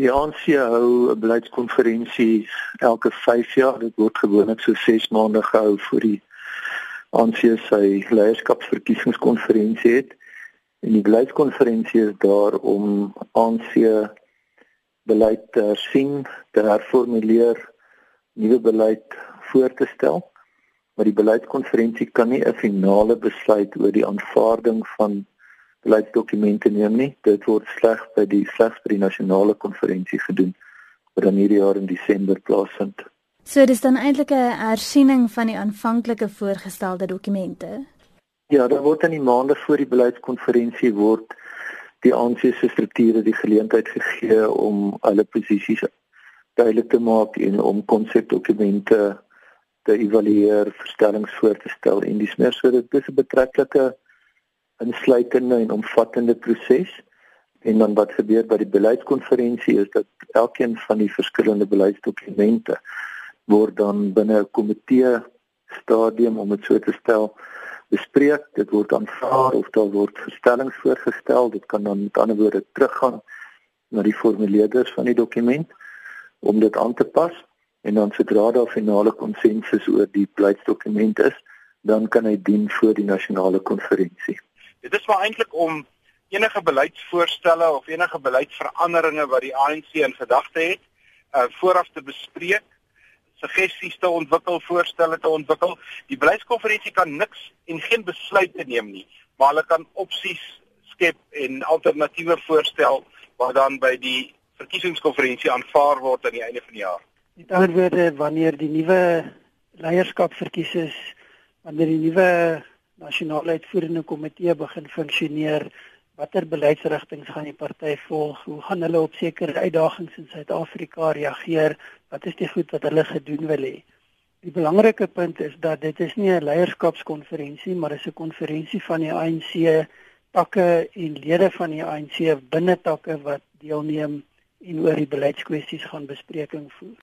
Die ANC hou 'n beleidskonferensie elke 5 jaar. Dit word gewoonlik so 6 maande gehou voor die ANC sy leierskapsverkiesingskonferensie het. En die beleidskonferensie is daar om ANC beleid te hersien, te herformuleer, nuwe beleid voor te stel. Maar die beleidskonferensie kan nie 'n finale besluit oor die aanvaarding van beleidsdokumente neem nie. Dit word slegs by die slegs by die nasionale konferensie gedoen wat dan hierdie jaar in Desember plaasvind. So dis dan eintlik 'n hersiening van die aanvanklike voorgestelde dokumente. Ja, daar word in die maande voor die beleidskonferensie word die ANC se strukture die geleentheid gegee om hulle posisies duidelik te maak en om konsepdokumente te evalueer, verstellings voor te stel en dis meer so dit is 'n betrekkelike insluitende en omvattende proses. En dan wat gebeur by die beleidskonferensie is dat elkeen van die verskillende beleidsdokumente word dan binne 'n komitee stadium om dit so te stel bespreek. Dit word aanvaar of daar word verstellings voorgestel. Dit kan dan met ander woorde teruggaan na die formuleerders van die dokument om dit aan te pas en dan sodra daar finale konsensus oor die beleidsdokument is, dan kan hy dien voor die nasionale konferensie. Dit is maar eintlik om enige beleidsvoorstelle of enige beleidsveranderinge wat die ANC in gedagte het, uh vooraf te bespreek, suggesties te ontwikkel, voorstelle te ontwikkel. Die beleidskonferensie kan niks en geen besluite neem nie, maar hulle kan opsies skep en alternatiewe voorstel wat dan by die verkiesingskonferensie aanvaar word aan die einde van die jaar. Met ander woorde, wanneer die nuwe leierskap verkies is, wanneer die nuwe nasionale uitvoerende komitee begin funksioneer, watter beleidsrigtinge gaan die party volg? Hoe gaan hulle op sekere uitdagings in Suid-Afrika reageer? Wat is die goed wat hulle gedoen wil hê? Die belangrike punt is dat dit is nie 'n leierskapskonferensie, maar dis 'n konferensie van die ANC takke en lede van die ANC binne takke wat deelneem en oor die beleidskwessies gaan bespreking voer.